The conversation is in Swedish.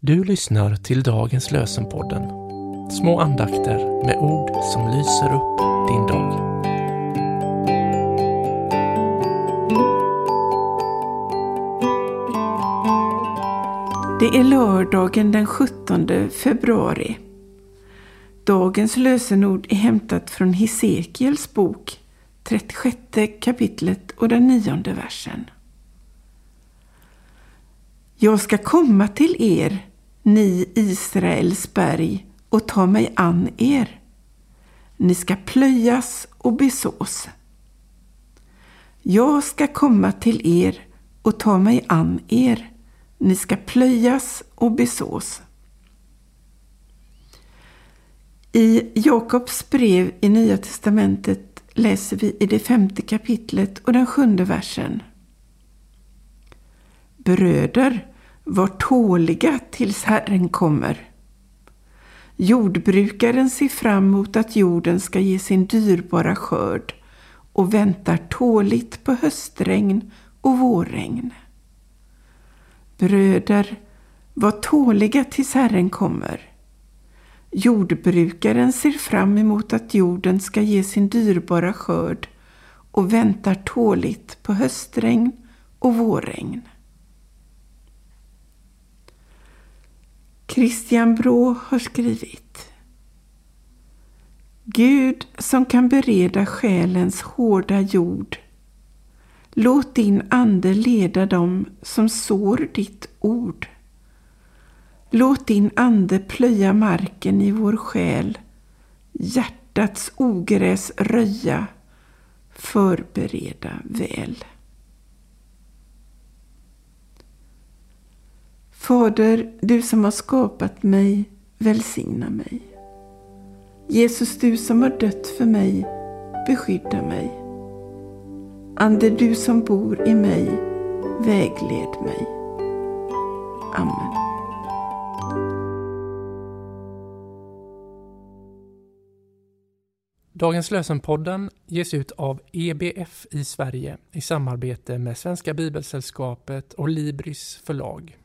Du lyssnar till dagens lösenpodden. Små andakter med ord som lyser upp din dag. Det är lördagen den 17 februari. Dagens lösenord är hämtat från Hesekiels bok, 36 kapitlet och den nionde versen. Jag ska komma till er, ni Israels berg, och ta mig an er. Ni ska plöjas och besås. Jag ska komma till er och ta mig an er. Ni ska plöjas och besås. I Jakobs brev i Nya testamentet läser vi i det femte kapitlet och den sjunde versen. Bröder, var tåliga tills Herren kommer. Jordbrukaren ser fram emot att jorden ska ge sin dyrbara skörd och väntar tåligt på höstregn och vårregn. Bröder, var tåliga tills Herren kommer. Jordbrukaren ser fram emot att jorden ska ge sin dyrbara skörd och väntar tåligt på höstregn och vårregn. Christian Brå har skrivit Gud som kan bereda själens hårda jord Låt din ande leda dem som sår ditt ord. Låt din ande plöja marken i vår själ, hjärtats ogräs röja, förbereda väl. Fader, du som har skapat mig, välsigna mig. Jesus, du som har dött för mig, beskydda mig. Ande, du som bor i mig, vägled mig. Amen. Dagens lösenpodden ges ut av EBF i Sverige i samarbete med Svenska Bibelsällskapet och Libris förlag.